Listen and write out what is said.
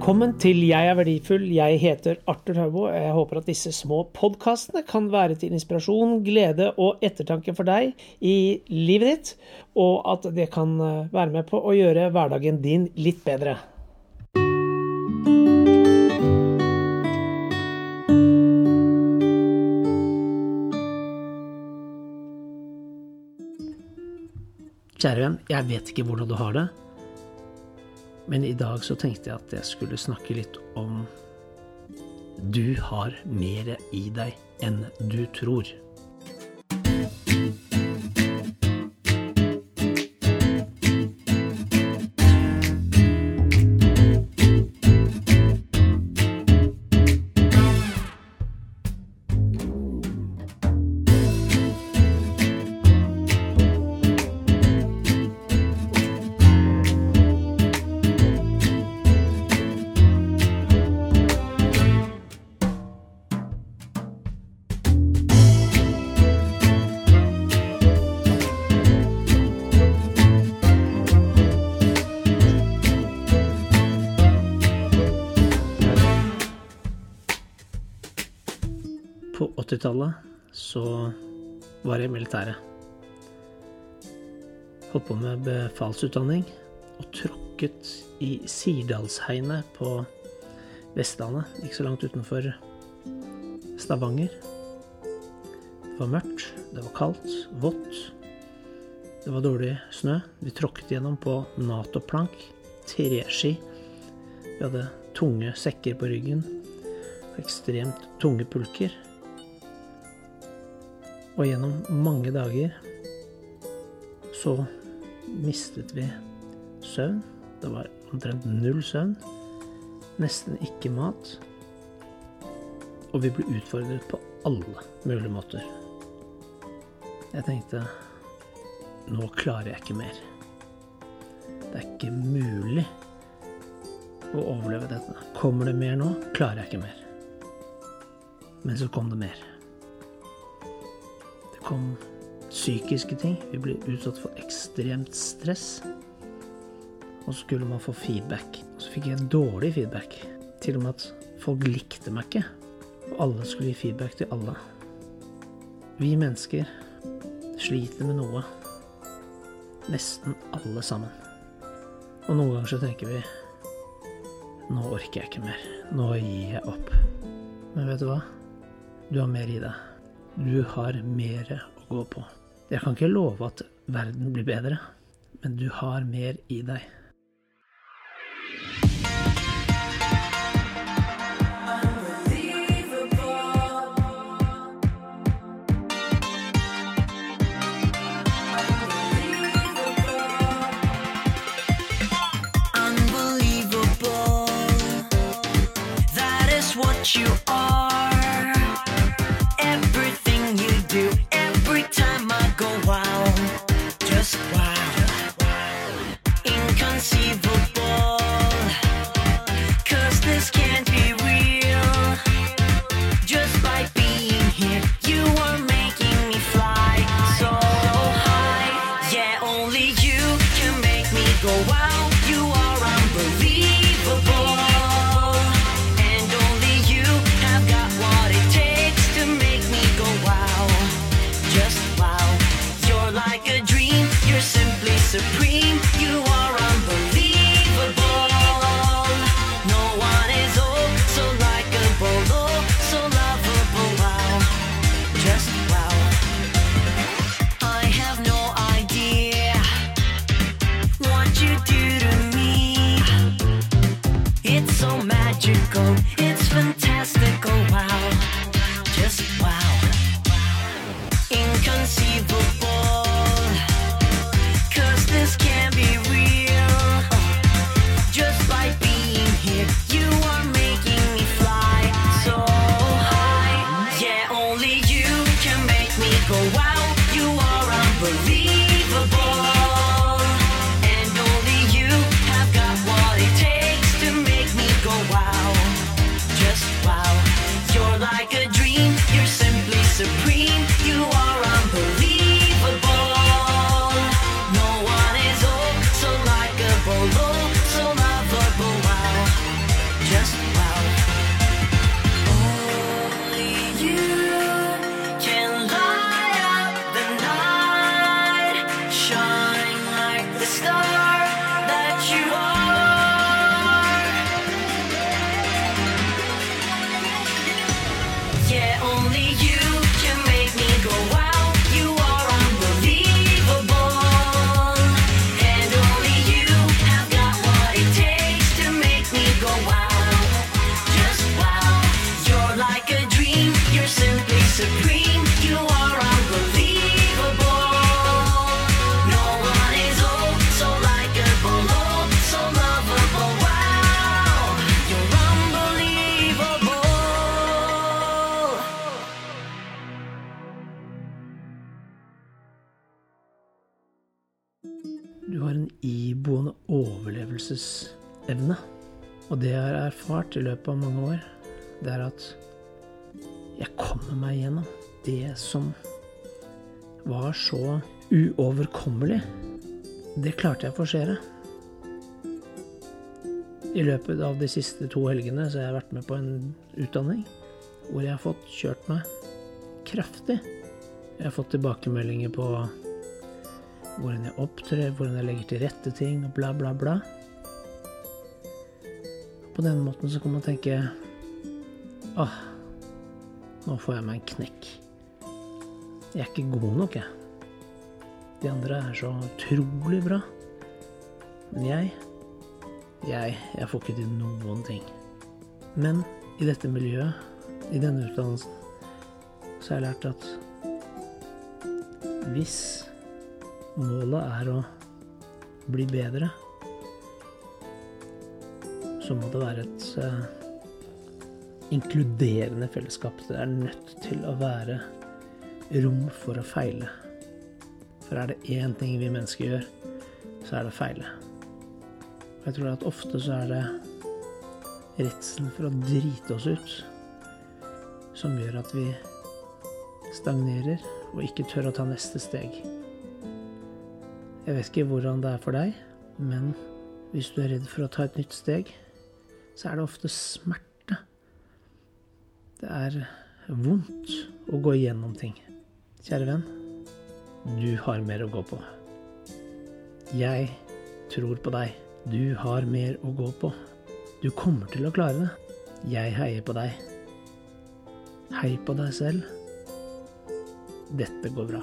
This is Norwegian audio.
Velkommen til Jeg er verdifull. Jeg heter Arthur Haubo. Jeg håper at disse små podkastene kan være til inspirasjon, glede og ettertanke for deg i livet ditt, og at det kan eh, være med på å gjøre hverdagen din litt bedre. Kjære venn, jeg vet ikke hvordan du har det. Men i dag så tenkte jeg at jeg skulle snakke litt om Du har mer i deg enn du tror. På 80-tallet så var jeg i militæret. Holdt på med befalsutdanning og tråkket i Sirdalsheiene på Vestlandet, ikke så langt utenfor Stavanger. Det var mørkt, det var kaldt, vått. Det var dårlig snø. Vi tråkket gjennom på Nato-plank, treski. Vi hadde tunge sekker på ryggen, ekstremt tunge pulker. Og gjennom mange dager så mistet vi søvn. Det var omtrent null søvn. Nesten ikke mat. Og vi ble utfordret på alle mulige måter. Jeg tenkte nå klarer jeg ikke mer. Det er ikke mulig å overleve dette. Kommer det mer nå, klarer jeg ikke mer. Men så kom det mer kom psykiske ting. Vi ble utsatt for ekstremt stress. Og så skulle man få feedback. Så fikk jeg dårlig feedback. Til og med at folk likte meg ikke. Og alle skulle gi feedback til alle. Vi mennesker sliter med noe. Nesten alle sammen. Og noen ganger så tenker vi Nå orker jeg ikke mer. Nå gir jeg opp. Men vet du hva? Du har mer i deg. Du har mer å gå på. Jeg kan ikke love at verden blir bedre, men du har mer i deg. go out. Iboende overlevelsesevne. Og det jeg har erfart i løpet av mange år, det er at jeg kommer meg gjennom det som var så uoverkommelig. Det klarte jeg å forsere. I løpet av de siste to helgene så har jeg vært med på en utdanning hvor jeg har fått kjørt meg kraftig. Jeg har fått tilbakemeldinger på hvordan jeg opptrer, hvordan jeg legger til rette ting, og bla, bla, bla. På den måten så kan man tenke Åh, nå får jeg meg en knekk. Jeg er ikke god nok, jeg. De andre er så utrolig bra. Men jeg Jeg, jeg får ikke til noen ting. Men i dette miljøet, i denne utdannelsen, så har jeg lært at hvis målet er å bli bedre, så må det være et eh, inkluderende fellesskap. Det er nødt til å være rom for å feile. For er det én ting vi mennesker gjør, så er det å feile. Jeg tror at ofte så er det redselen for å drite oss ut som gjør at vi stagnerer og ikke tør å ta neste steg. Jeg vet ikke hvordan det er for deg, men hvis du er redd for å ta et nytt steg, så er det ofte smerte. Det er vondt å gå igjennom ting. Kjære venn, du har mer å gå på. Jeg tror på deg. Du har mer å gå på. Du kommer til å klare det. Jeg heier på deg. Hei på deg selv. Dette går bra.